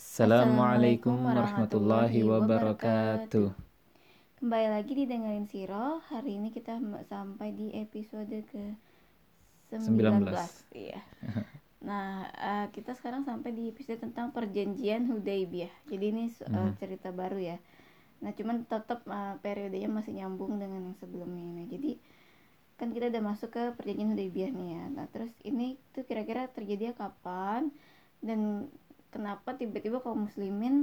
Assalamualaikum warahmatullahi wabarakatuh. Kembali lagi didengerin Siro. Hari ini kita sampai di episode ke 19. 19. Iya. Nah, eh, kita sekarang sampai di episode tentang perjanjian Hudaybiyah. Jadi ini eh, Mhm. cerita baru ya. Nah, cuman tetap eh, periodenya masih nyambung dengan yang sebelumnya. Nah, jadi kan kita udah masuk ke perjanjian Hudaybiyah nih ya. Nah, terus ini tuh kira-kira terjadi kapan dan kenapa tiba-tiba kaum muslimin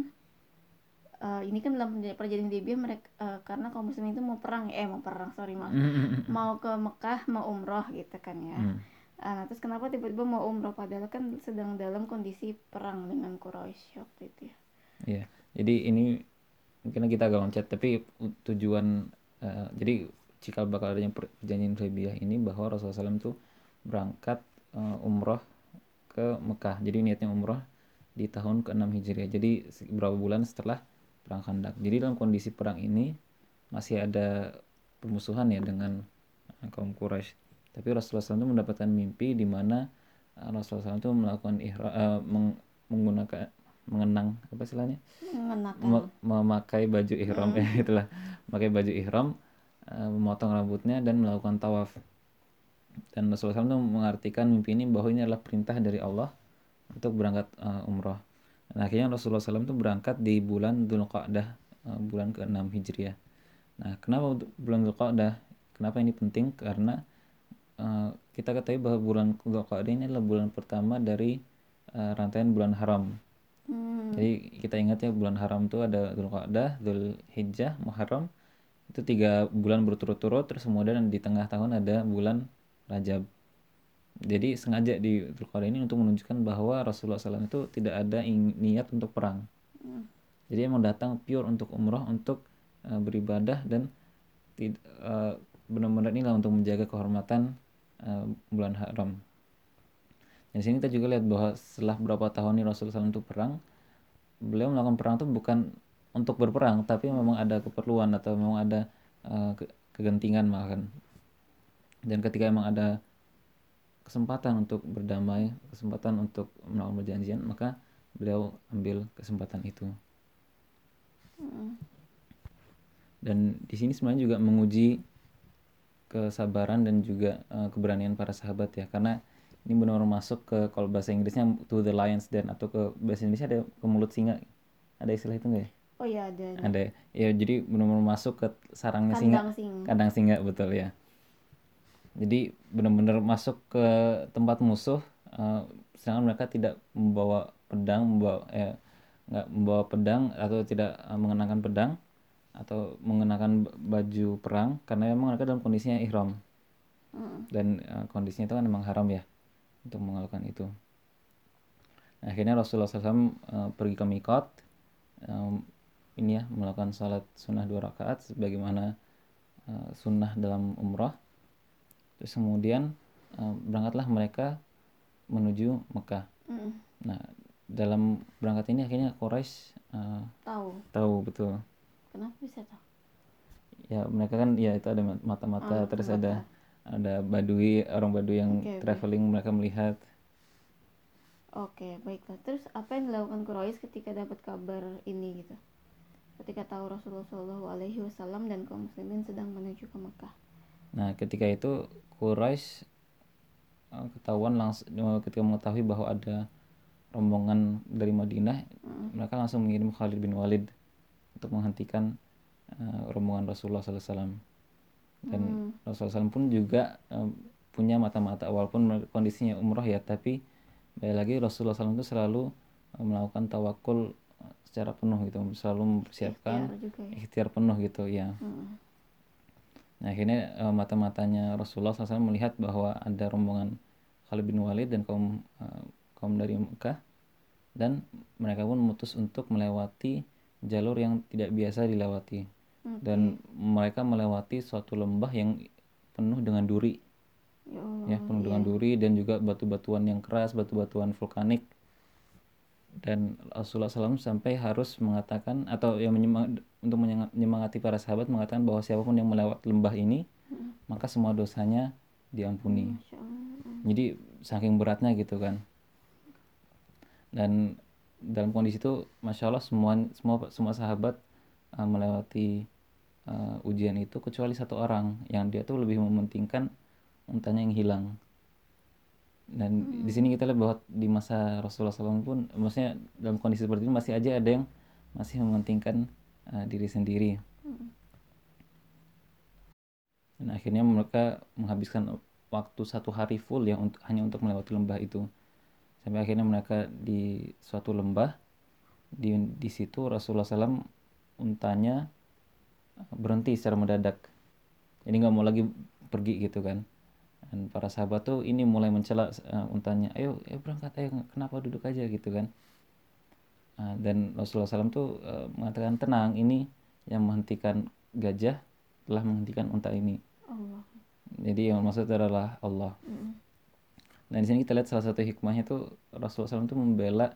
eh, ini kan dalam perja- perjanjian Hudaybiyah mereka eh, karena kaum muslimin itu mau perang eh mau perang sorry maaf Mm, mau ke Mekah mau umroh gitu kan ya mm. Ah, nah terus kenapa tiba-tiba mau umroh padahal kan sedang dalam kondisi perang dengan Quraisy waktu itu ya Iya. Jadi ini mungkin kita agak loncat tapi tujuan eh, jadi cikal bakal adanya perjanjian Hudaybiyah ini bahwa Rasulullah SAW itu berangkat eh, umroh ke Mekah. Jadi niatnya umroh di tahun ke-6 Hijriah. Jadi beberapa bulan setelah perang Khandaq. Jadi dalam kondisi perang ini masih ada permusuhan ya dengan eh, kaum Quraisy. Tapi Rasulullah SAW itu mendapatkan mimpi di mana eh, Rasulullah SAW itu melakukan ihra, eh, meng- menggunakan mengenang apa istilahnya mengenakan memakai baju ihram ya itulah memakai baju ihram memotong rambutnya dan melakukan tawaf dan Rasulullah SAW itu mengartikan mimpi ini bahwa ini adalah perintah dari Allah untuk berangkat eh, umroh. Dan akhirnya Rasulullah SAW itu berangkat di bulan Dzulqa'dah eh, bulan ke-6 Hijriah. Nah kenapa untuk bulan Dzulqa'dah? Kenapa ini penting? Karena eh, kita ketahui bahwa bulan Dzulqa'dah ini adalah bulan pertama dari eh, rantaian bulan haram. Hmm, jadi kita ingat ya bulan haram itu ada Dzulqa'dah, Dzulhijjah, Muharram. Itu tiga bulan berturut-turut terus kemudian di tengah tahun ada bulan Rajab. Jadi sengaja di Dzulqa'dah ini untuk menunjukkan bahwa Rasulullah SAW itu tidak ada niat untuk perang. hmm, Jadi emang datang pure untuk umroh untuk eh, beribadah dan eh, benar-benar inilah untuk menjaga kehormatan eh, bulan haram. Dan di sini kita juga lihat bahwa setelah beberapa tahun ini Rasulullah SAW itu perang, beliau melakukan perang itu bukan untuk berperang, tapi memang ada keperluan atau memang ada eh, ke- kegentingan makan. Dan ketika emang ada kesempatan untuk berdamai, kesempatan untuk melakukan perjanjian, maka beliau ambil kesempatan itu. hmm. Dan di sini sebenarnya juga menguji kesabaran dan juga eh, keberanian para sahabat ya, karena ini benar-benar masuk ke kalau bahasa Inggrisnya to the lion's den atau ke bahasa Indonesia ada ke mulut singa. Ada istilah itu nggak ya? oh iya ada Ada. Ya jadi benar-benar masuk ke sarangnya singa. kandang singa Kandang singa betul ya. Jadi benar-benar masuk ke tempat musuh, eh, sedangkan mereka tidak membawa pedang, membawa eh, nggak membawa pedang atau tidak eh, mengenakan pedang atau mengenakan baju perang karena memang mereka dalam kondisinya ihram Hmm, dan eh, kondisinya itu kan memang haram ya untuk melakukan itu. Nah, akhirnya Rasulullah SAW eh, pergi ke mikot em, ini ya melakukan salat sunnah dua rakaat sebagaimana eh, sunnah dalam umrah. Terus kemudian eh, berangkatlah mereka menuju Mekah. hmm. Nah, dalam berangkat ini akhirnya Quraisy eh, tahu tahu betul. kenapa bisa tahu Ya mereka kan ya itu ada mata-mata Oh, terus mata-mata. ada ada badui orang badui yang oke. traveling mereka melihat Oke, baiklah. Terus apa yang dilakukan Quraisy ketika dapat kabar ini gitu? Ketika tahu Rasulullah Shallallahu Alaihi Wasallam dan kaum muslimin sedang menuju ke Mekah. Nah, ketika itu Quraisy eh, ketahuan langsung ketika mengetahui bahwa ada rombongan dari Madinah, Hmm. mereka langsung mengirim Khalid bin Walid untuk menghentikan eh, rombongan Rasulullah SAW. Dan Hmm. Rasulullah SAW pun juga eh, punya mata-mata walaupun kondisinya umroh ya, tapi balik lagi Rasulullah SAW itu selalu eh, melakukan tawakul eh, secara penuh gitu, selalu mempersiapkan Ikhtiar juga ya. ikhtiar penuh gitu ya. Hmm. Nah, akhirnya eh, mata-matanya Rasulullah SAW melihat bahwa ada rombongan Khalid bin Walid dan kaum eh, kaum dari Mekah dan mereka pun memutus untuk melewati jalur yang tidak biasa dilewati Oke. dan mereka melewati suatu lembah yang penuh dengan duri Ya Allah. ya penuh dengan iya. duri dan juga batu-batuan yang keras batu-batuan vulkanik dan Rasulullah SAW sampai harus mengatakan atau yang menyemang- untuk menyemang- menyemangati para sahabat mengatakan bahwa siapa pun yang melewat lembah ini Hmm. maka semua dosanya diampuni. Jadi saking beratnya gitu kan. Dan dalam kondisi itu masya Allah semua semua semua sahabat uh, melewati uh, ujian itu kecuali satu orang yang dia tuh lebih mementingkan untanya yang hilang dan hmm. di sini kita lihat bahwa di masa Rasulullah SAW pun maksudnya dalam kondisi seperti ini masih aja ada yang masih mementingkan uh, diri sendiri hmm. dan akhirnya mereka menghabiskan waktu satu hari full ya untuk hanya untuk melewati lembah itu sampai akhirnya mereka di suatu lembah di di situ Rasulullah SAW untanya eh, berhenti secara mendadak jadi nggak mau lagi pergi gitu kan dan para sahabat tuh ini mulai mencela uh, untanya ayo ayo berangkat ayo kenapa duduk aja gitu kan uh, dan Rasulullah SAW tuh uh, mengatakan tenang ini yang menghentikan gajah telah menghentikan unta ini Allah. jadi yang maksud adalah Allah mm Nah di sini kita lihat salah satu hikmahnya itu Rasulullah SAW itu membela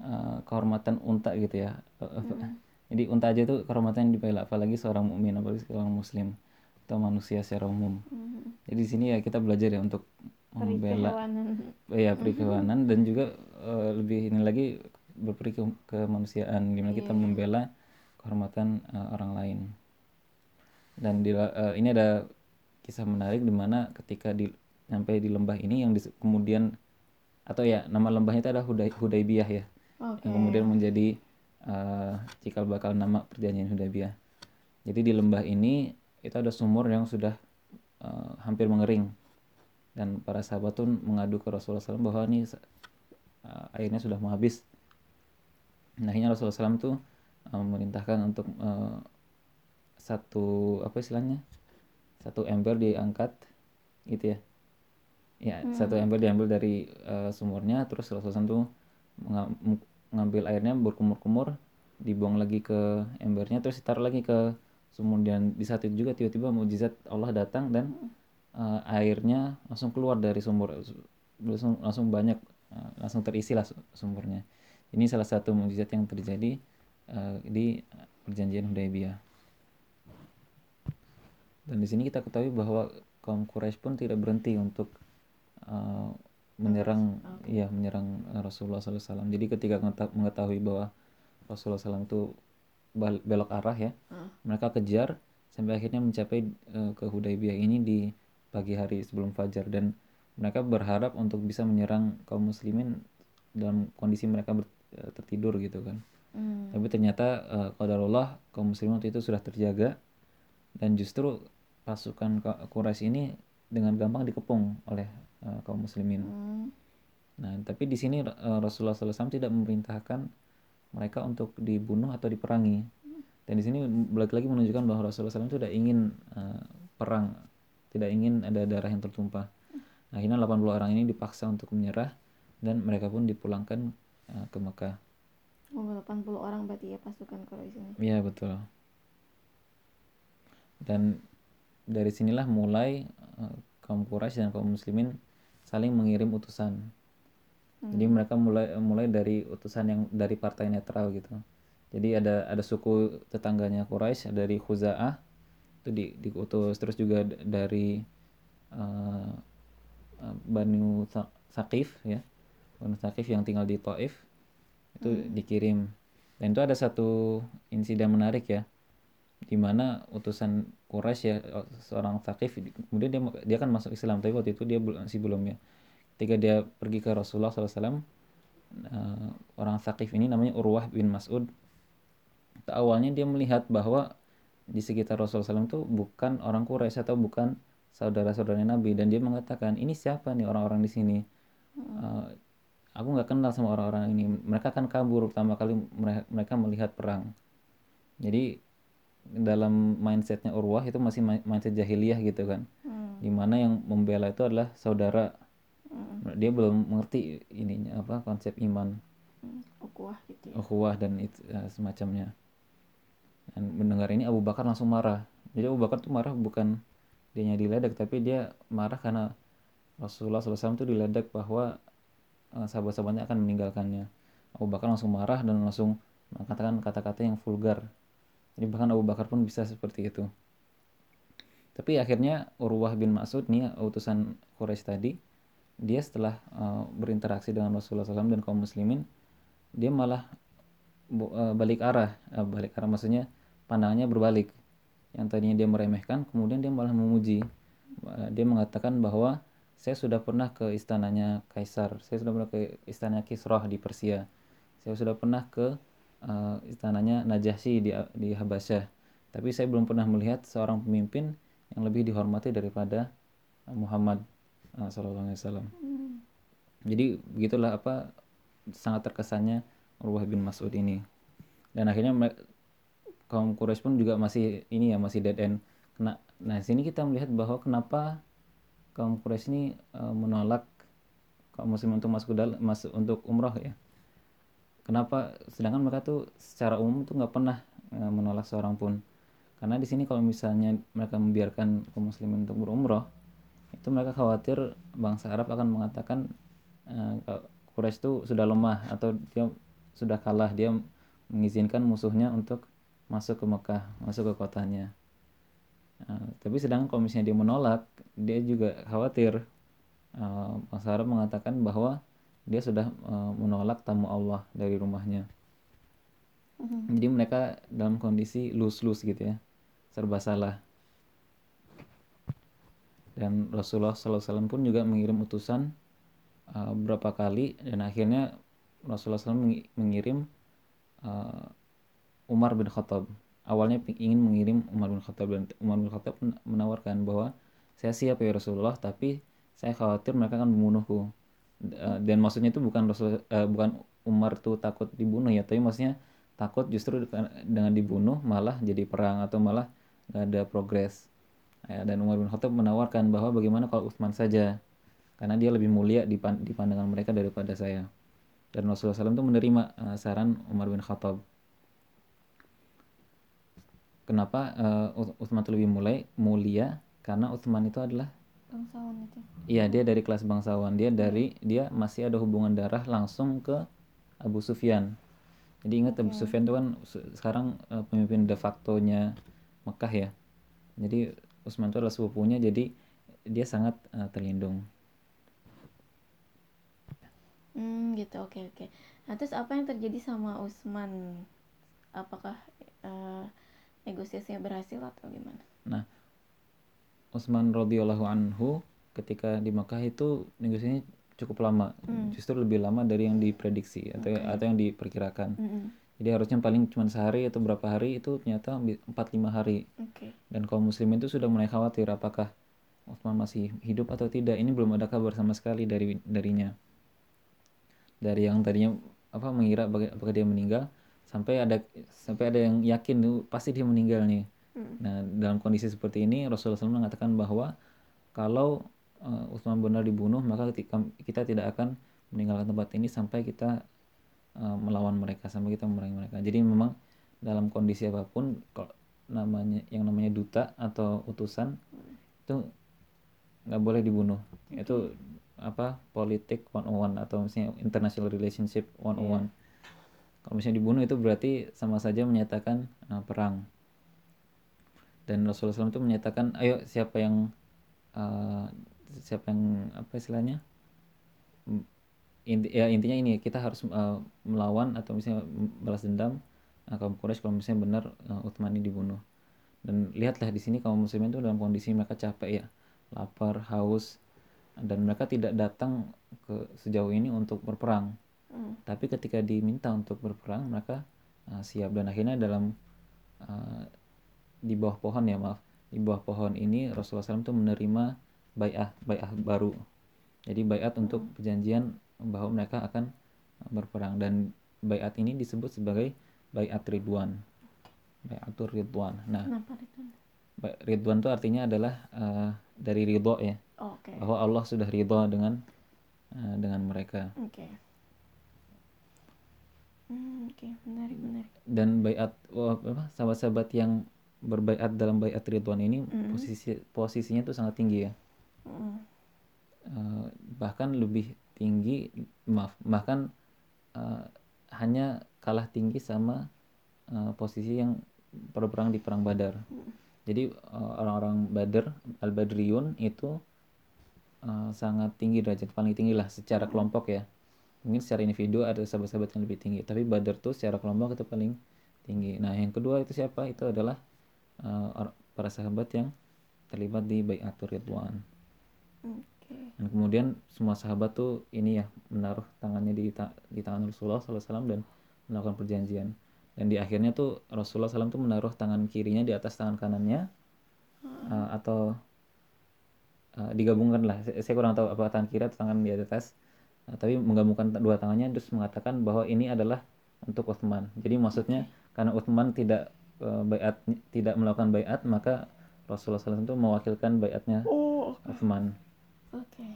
uh, kehormatan unta gitu ya. Hmm. Jadi unta aja itu kehormatan yang dibela, apalagi seorang mukmin, apalagi seorang muslim atau manusia secara umum. Hmm. Jadi di sini ya kita belajar ya untuk membela, ya perikewanan dan juga uh, lebih ini lagi berperi ke kemanusiaan, gimana yeah. kita iya. membela kehormatan uh, orang lain. Dan di, uh, ini ada kisah menarik di mana ketika di sampai di lembah ini yang di, kemudian atau ya nama lembahnya itu adalah Huday, Hudaybiyah ya okay. yang kemudian menjadi uh, cikal bakal nama perjanjian Hudaybiyah jadi di lembah ini itu ada sumur yang sudah uh, hampir mengering. Dan para sahabat pun mengadu ke Rasulullah SAW bahwa ini uh, airnya sudah mau habis. Nah akhirnya Rasulullah SAW tuh uh, memerintahkan untuk uh, satu apa istilahnya? Satu ember diangkat gitu ya. Ya hmm. satu ember diambil dari uh, sumurnya. Terus Rasulullah tuh mengambil airnya berkumur-kumur dibuang lagi ke embernya terus ditaruh lagi ke sumur dan di saat itu juga tiba-tiba mujizat Allah datang dan uh, airnya langsung keluar dari sumur langsung langsung banyak uh, langsung terisi lah sumurnya ini salah satu mujizat yang terjadi uh, di perjanjian Hudaybiyah dan di sini kita ketahui bahwa kaum Quraisy pun tidak berhenti untuk uh, menyerang okay. ya menyerang Rasulullah SAW. Jadi ketika mengetahui bahwa Rasulullah SAW itu belok arah ya, uh. Mereka kejar sampai akhirnya mencapai uh, ke Hudaybiyah ini di pagi hari sebelum fajar dan mereka berharap untuk bisa menyerang kaum muslimin dalam kondisi mereka ber, uh, tertidur gitu kan. Hmm. Tapi ternyata uh, qadarullah kaum muslimin waktu itu sudah terjaga dan justru pasukan Quraisy ini dengan gampang dikepung oleh uh, kaum muslimin. Hmm. Nah, tapi di sini uh, Rasulullah SAW tidak memerintahkan mereka untuk dibunuh atau diperangi. Dan di sini balik lagi menunjukkan bahwa Rasulullah SAW tidak ingin uh, perang, tidak ingin ada darah yang tertumpah. Nah, akhirnya 80 orang ini dipaksa untuk menyerah dan mereka pun dipulangkan uh, ke Mekah. Oh, 80 orang berarti ya pasukan kalau di sini. Iya, betul. Dan dari sinilah mulai uh, kaum Quraisy dan kaum muslimin saling mengirim utusan. Hmm. Jadi mereka mulai mulai dari utusan yang dari partai netral gitu. Jadi ada ada suku tetangganya Quraisy dari Khuza'ah itu di diutus terus juga dari uh, Banu Sakif ya. Banu Sakif yang tinggal di Taif itu hmm. dikirim. Dan itu ada satu insiden menarik ya di mana utusan Quraisy ya seorang Thaqif kemudian dia dia kan masuk Islam tapi waktu itu dia masih belum ya ketika dia pergi ke Rasulullah SAW uh, eh, orang Thaqif ini namanya Urwah bin Mas'ud awalnya dia melihat bahwa di sekitar Rasulullah SAW itu bukan orang Quraisy atau bukan saudara-saudara Nabi dan dia mengatakan ini siapa nih orang-orang di sini uh, aku nggak kenal sama orang-orang ini mereka kan kabur pertama kali mereka melihat perang jadi dalam mindsetnya Urwah itu masih mindset jahiliyah gitu kan hmm. di mana yang membela itu adalah saudara hmm. dia belum mengerti ininya apa konsep iman hmm. ukhuwah gitu ya. ukhuwah dan itu uh, semacamnya dan mendengar ini Abu Bakar langsung marah. Jadi Abu Bakar tuh marah bukan dia diledek tapi dia marah karena Rasulullah SAW itu diledek bahwa uh, sahabat-sahabatnya akan meninggalkannya. Abu Bakar langsung marah dan langsung mengatakan kata-kata yang vulgar. Jadi bahkan Abu Bakar pun bisa seperti itu. Tapi akhirnya Urwah bin Mas'ud nih utusan Quraisy tadi, dia setelah uh, berinteraksi dengan Rasulullah SAW dan kaum muslimin, dia malah uh, balik arah uh, balik arah maksudnya pandangannya berbalik. Yang tadinya dia meremehkan kemudian dia malah memuji. Uh, dia mengatakan bahwa saya sudah pernah ke istananya kaisar saya sudah pernah ke istananya Kisrah di Persia. Saya sudah pernah ke uh, istananya Najasyi di di Habasyah. Tapi saya belum pernah melihat seorang pemimpin yang lebih dihormati daripada Muhammad uh, Sallallahu jadi begitulah apa sangat terkesannya Urwah bin Mas'ud ini. Dan akhirnya kaum Quraisy pun juga masih ini ya masih dead end. Kena nah sini kita melihat bahwa kenapa kaum Quraisy ini uh, menolak kaum muslim untuk masuk dalam masuk untuk umroh ya. Kenapa? Sedangkan mereka tuh secara umum tuh nggak pernah uh, menolak seorang pun. Karena di sini kalau misalnya mereka membiarkan kaum muslimin untuk berumroh itu mereka khawatir bangsa Arab akan mengatakan uh, Quraisy itu sudah lemah atau dia sudah kalah dia mengizinkan musuhnya untuk masuk ke Mekah masuk ke kotanya. Uh, tapi sedangkan kalau misalnya dia menolak dia juga khawatir. Uh, bangsa Arab mengatakan bahwa dia sudah uh, menolak tamu Allah dari rumahnya. Mm-hmm. jadi mereka dalam kondisi lus-lus gitu ya serba salah. Dan Rasulullah SAW pun juga mengirim utusan uh, berapa kali dan akhirnya Rasulullah SAW mengirim uh, Umar bin Khattab. Awalnya ingin mengirim Umar bin Khattab dan Umar bin Khattab menawarkan bahwa saya siap ya Rasulullah tapi saya khawatir mereka akan membunuhku. Uh, dan maksudnya itu bukan Rasul uh, bukan Umar tuh takut dibunuh ya tapi maksudnya takut justru dengan dibunuh malah jadi perang atau malah gak ada progres. Ya, dan Umar bin Khattab menawarkan bahwa bagaimana kalau Utsman saja karena dia lebih mulia di, pandangan mereka daripada saya. Dan Rasulullah SAW itu menerima saran Umar bin Khattab kenapa uh, Utsman itu lebih mulai mulia karena Utsman itu adalah bangsawan itu iya dia dari kelas bangsawan dia dari dia masih ada hubungan darah langsung ke Abu Sufyan jadi ingat okay. Abu Sufyan itu kan sekarang uh, pemimpin de facto-nya Mekah ya jadi Utsman itu adalah sepupunya jadi dia sangat uh, terlindung Hmm, gitu. Oke, oke. Nah, terus apa yang terjadi sama Usman? Apakah uh, negosiasinya berhasil atau gimana? Nah, Utsman radhiyallahu anhu ketika di Makkah itu negosiasinya cukup lama, hmm. justru lebih lama dari yang diprediksi atau okay. atau yang diperkirakan. Hmm. Jadi harusnya paling cuma sehari atau berapa hari itu ternyata 4 5 hari. Okay. Dan kaum muslimin itu sudah mulai khawatir apakah Utsman masih hidup atau tidak. Ini belum ada kabar sama sekali dari darinya dari yang tadinya apa mengira apakah dia meninggal sampai ada sampai ada yang yakin tuh pasti dia meninggal nih hmm. nah dalam kondisi seperti ini Rasulullah SAW mengatakan bahwa kalau uh, Utsman benar dibunuh maka kita, kita tidak akan meninggalkan tempat ini sampai kita uh, melawan mereka sampai kita memerangi mereka jadi memang dalam kondisi apa pun kalau namanya yang namanya duta atau utusan hmm. itu nggak boleh dibunuh itu apa politik one on one atau misalnya international relationship one on one. Kalau misalnya dibunuh itu berarti sama saja menyatakan uh, perang. Dan Rasulullah SAW itu menyatakan, ayo siapa yang uh, siapa yang apa istilahnya? Inti ya intinya ini kita harus uh, melawan atau misalnya balas dendam uh, kaum Quraisy kalau misalnya benar uh, Utsman ini dibunuh. Dan lihatlah di sini kaum muslimin itu dalam kondisi mereka capek ya lapar haus dan mereka tidak datang ke sejauh ini untuk berperang hmm. tapi ketika diminta untuk berperang mereka uh, siap. Dan akhirnya dalam uh, di bawah pohon ya maaf. Di bawah pohon ini Rasulullah SAW itu menerima bayah bayah baru. Jadi bayat untuk hmm. perjanjian bahwa mereka akan berperang. Dan bayat ini disebut sebagai bayat Ridwan. Bayatul Ridwan. Nah Ridwan? itu artinya adalah uh, dari ridho ya. Oh, okay. bahwa Allah sudah ridho dengan uh, dengan mereka. Okay. Okay. menarik menarik dan bayat oh, apa sahabat-sahabat yang berbayat dalam bayat ridwan ini mm. posisi posisinya tuh sangat tinggi ya mm. uh, bahkan lebih tinggi maaf bahkan uh, hanya kalah tinggi sama uh, posisi yang perang di perang Badar. Mm. Jadi orang-orang Badr al-Badriyun itu uh, sangat tinggi derajat paling tinggi lah secara kelompok ya mungkin secara individu ada sahabat-sahabat yang lebih tinggi tapi Badar tuh secara kelompok itu paling tinggi. Nah yang kedua itu siapa? Itu adalah uh, para sahabat yang terlibat di Bayatul Ridwan. Oke. dan kemudian semua sahabat tuh ini ya menaruh tangannya di ta- di tangan Rasulullah SAW dan melakukan perjanjian. Dan di akhirnya tuh Rasulullah SAW tuh menaruh tangan kirinya di atas tangan kanannya uh, atau uh, digabungkan lah. Saya, kurang tahu apa tangan kiri atau tangan di atas tapi menggabungkan dua tangannya terus mengatakan bahwa ini adalah untuk Utsman jadi maksudnya karena Utsman tidak uh, bayat tidak melakukan bayat maka Rasulullah SAW itu mewakilkan bayatnya Oh, Utsman oke.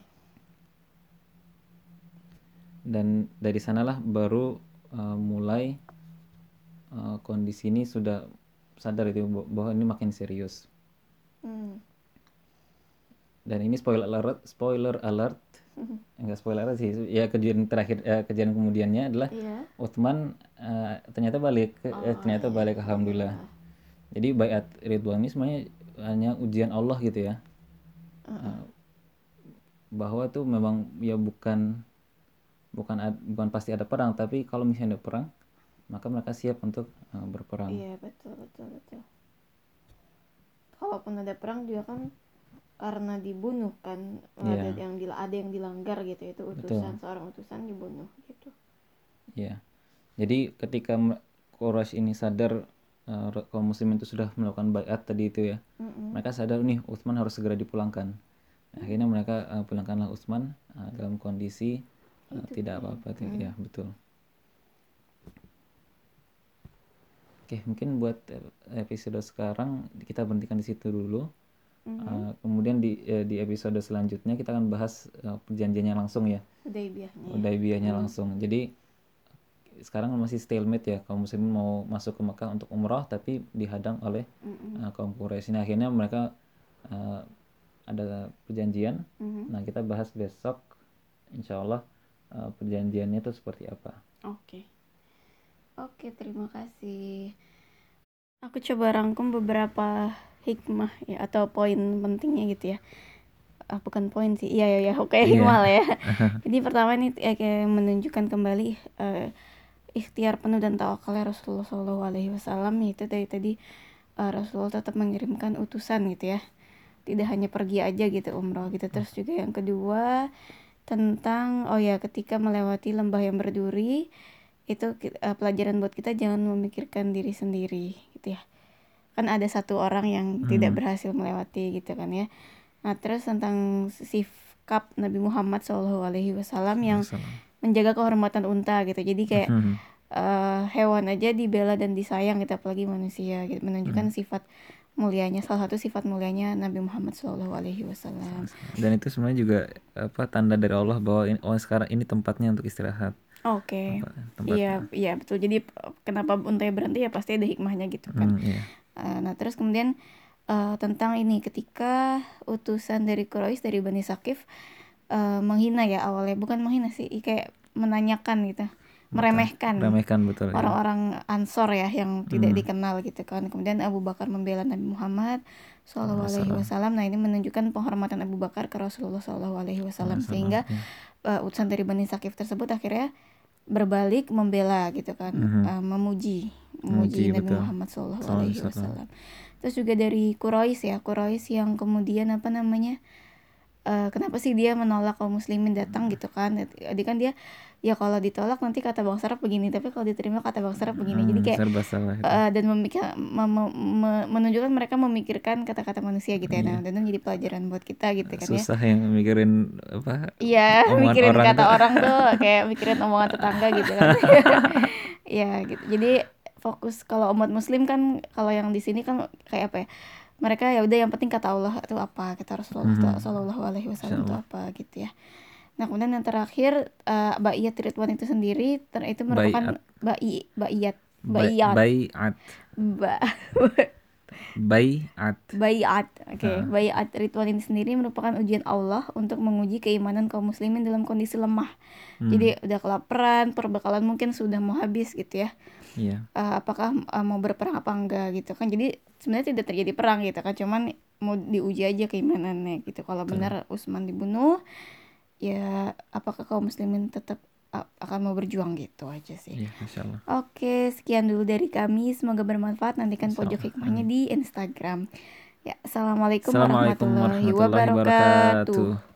dan dari sanalah baru uh, mulai uh, kondisi ini sudah sadar itu bahwa ini makin serius Hmm. dan ini spoiler alert spoiler alert enggak spoiler sih ya kejadian terakhir eh, kejadian kemudiannya adalah Iya. Utsman eh, ternyata balik eh, Oh, ternyata iya. balik alhamdulillah jadi bayat Ridwan ini sebenarnya hanya ujian Allah gitu ya Eh, bahwa itu memang ya bukan bukan ad- bukan pasti ada perang tapi kalau misalnya ada perang maka mereka siap untuk eh, berperang Iya betul betul betul. Kalaupun ada perang juga kan karena dibunuh kan Iya. ada yang dil- ada yang dilanggar gitu itu utusan seorang utusan dibunuh gitu. Ya, jadi ketika Quraisy ini sadar re- kaum muslimin itu sudah melakukan bayat tadi itu ya, Mm-mm. mereka sadar nih Utsman harus segera dipulangkan. Akhirnya mereka eh, pulangkanlah Utsman eh, dalam kondisi eh, tidak apa-apa, tuh. ya betul. Oke, mungkin buat episode sekarang kita berhentikan di situ dulu. Eh, kemudian di eh, di episode selanjutnya kita akan bahas eh, perjanjiannya langsung ya. Hudaybiyahnya. Hudaybiyahnya langsung. Jadi sekarang masih stalemate ya kaum muslimin mau masuk ke Mekah untuk umrah tapi dihadang oleh Mm-mm. uh, kaum Quraisy. Nah, akhirnya mereka uh, ada perjanjian. Mhm. Nah, kita bahas besok insya Allah uh, perjanjiannya itu seperti apa. Oke. Oke, terima kasih. Aku coba rangkum beberapa hikmah ya atau poin pentingnya gitu ya. Ah, bukan poin sih. Iya, iya, iya. Oke, Iya. hikmah lah ya. Jadi pertama ini ya, kayak menunjukkan kembali eh, ikhtiar penuh dan tawakalnya Rasulullah Shallallahu Alaihi Wasallam itu dari tadi eh, Rasulullah tetap mengirimkan utusan gitu ya. Tidak hanya pergi aja gitu umroh gitu. Terus juga yang kedua tentang oh ya ketika melewati lembah yang berduri itu eh, pelajaran buat kita jangan memikirkan diri sendiri gitu ya kan ada satu orang yang tidak berhasil melewati gitu kan ya. Nah terus tentang sikap Nabi Muhammad Shallallahu Alaihi Wasallam yang menjaga kehormatan unta gitu. Jadi kayak Hmm. eh, hewan aja dibela dan disayang gitu apalagi manusia gitu. Menunjukkan sifat mulianya salah satu sifat mulianya Nabi Muhammad Shallallahu Alaihi Wasallam. Dan itu sebenarnya juga apa tanda dari Allah bahwa ini, oh sekarang ini tempatnya untuk istirahat. oke. Tempat iya iya betul. Jadi eh, kenapa untanya berhenti ya pasti ada hikmahnya gitu kan. Hmm, iya. Uh, nah terus kemudian uh, tentang ini ketika utusan dari Quraisy dari Bani Sakif uh, menghina ya awalnya. Bukan menghina sih kayak menanyakan gitu. Meremehkan Remehkan betul. ya. orang-orang Ansor ya yang tidak dikenal gitu kan. Kemudian Abu Bakar membela Nabi Muhammad Shallallahu Alaihi Wasallam. Nah ini menunjukkan penghormatan Abu Bakar ke Rasulullah Shallallahu Alaihi Wasallam sehingga uh, utusan dari Bani Sakif tersebut akhirnya berbalik membela gitu kan uh, memuji memuji Memuji, Nabi betul. Muhammad Sallallahu Alaihi. Wasallam terus juga dari Quraisy ya Quraisy yang kemudian apa namanya eh, kenapa sih dia menolak kaum muslimin datang gitu kan jadi kan dia ya kalau ditolak nanti kata bang Sarap begini tapi kalau diterima kata bang Sarap begini jadi Hmm, kayak serba salah itu. eh, dan memikir, me- me- me- menunjukkan mereka memikirkan kata-kata manusia gitu ya nah, dan jadi pelajaran buat kita gitu kan ya Iya. Susah yang mikirin apa? Iya, mikirin orang kata tuh. orang tuh kayak mikirin omongan tetangga gitu kan. Iya gitu. Jadi fokus kalau umat muslim kan kalau yang di sini kan kayak apa ya? Mereka ya udah yang penting kata Allah itu apa, kata Rasulullah Mhm. Shallallahu alaihi wasallam itu apa gitu ya. Nah, kemudian yang terakhir eh Ba'iyat Ridwan itu sendiri ter- itu merupakan ba'i ba'iyat Bayat. ba Bayat. Bayat, oke. Bayat Ridwan ini sendiri merupakan ujian Allah untuk menguji keimanan kaum muslimin dalam kondisi lemah. Jadi udah kelaparan, perbekalan mungkin sudah mau habis gitu ya. Iya. Eh, apakah eh, mau berperang apa enggak gitu kan. Jadi sebenarnya tidak terjadi perang gitu kan, cuman mau diuji aja keimanannya gitu. Kalau benar Utsman dibunuh, ya apakah kaum muslimin tetap akan mau berjuang gitu aja sih. Iya, Allah. Oke, sekian dulu dari kami. Semoga bermanfaat. Nantikan pojok hikmahnya di Instagram. Ya, assalamualaikum Assalamualaikum warahmatullahi warahmatullahi wabarakatuh. wabarakatuh.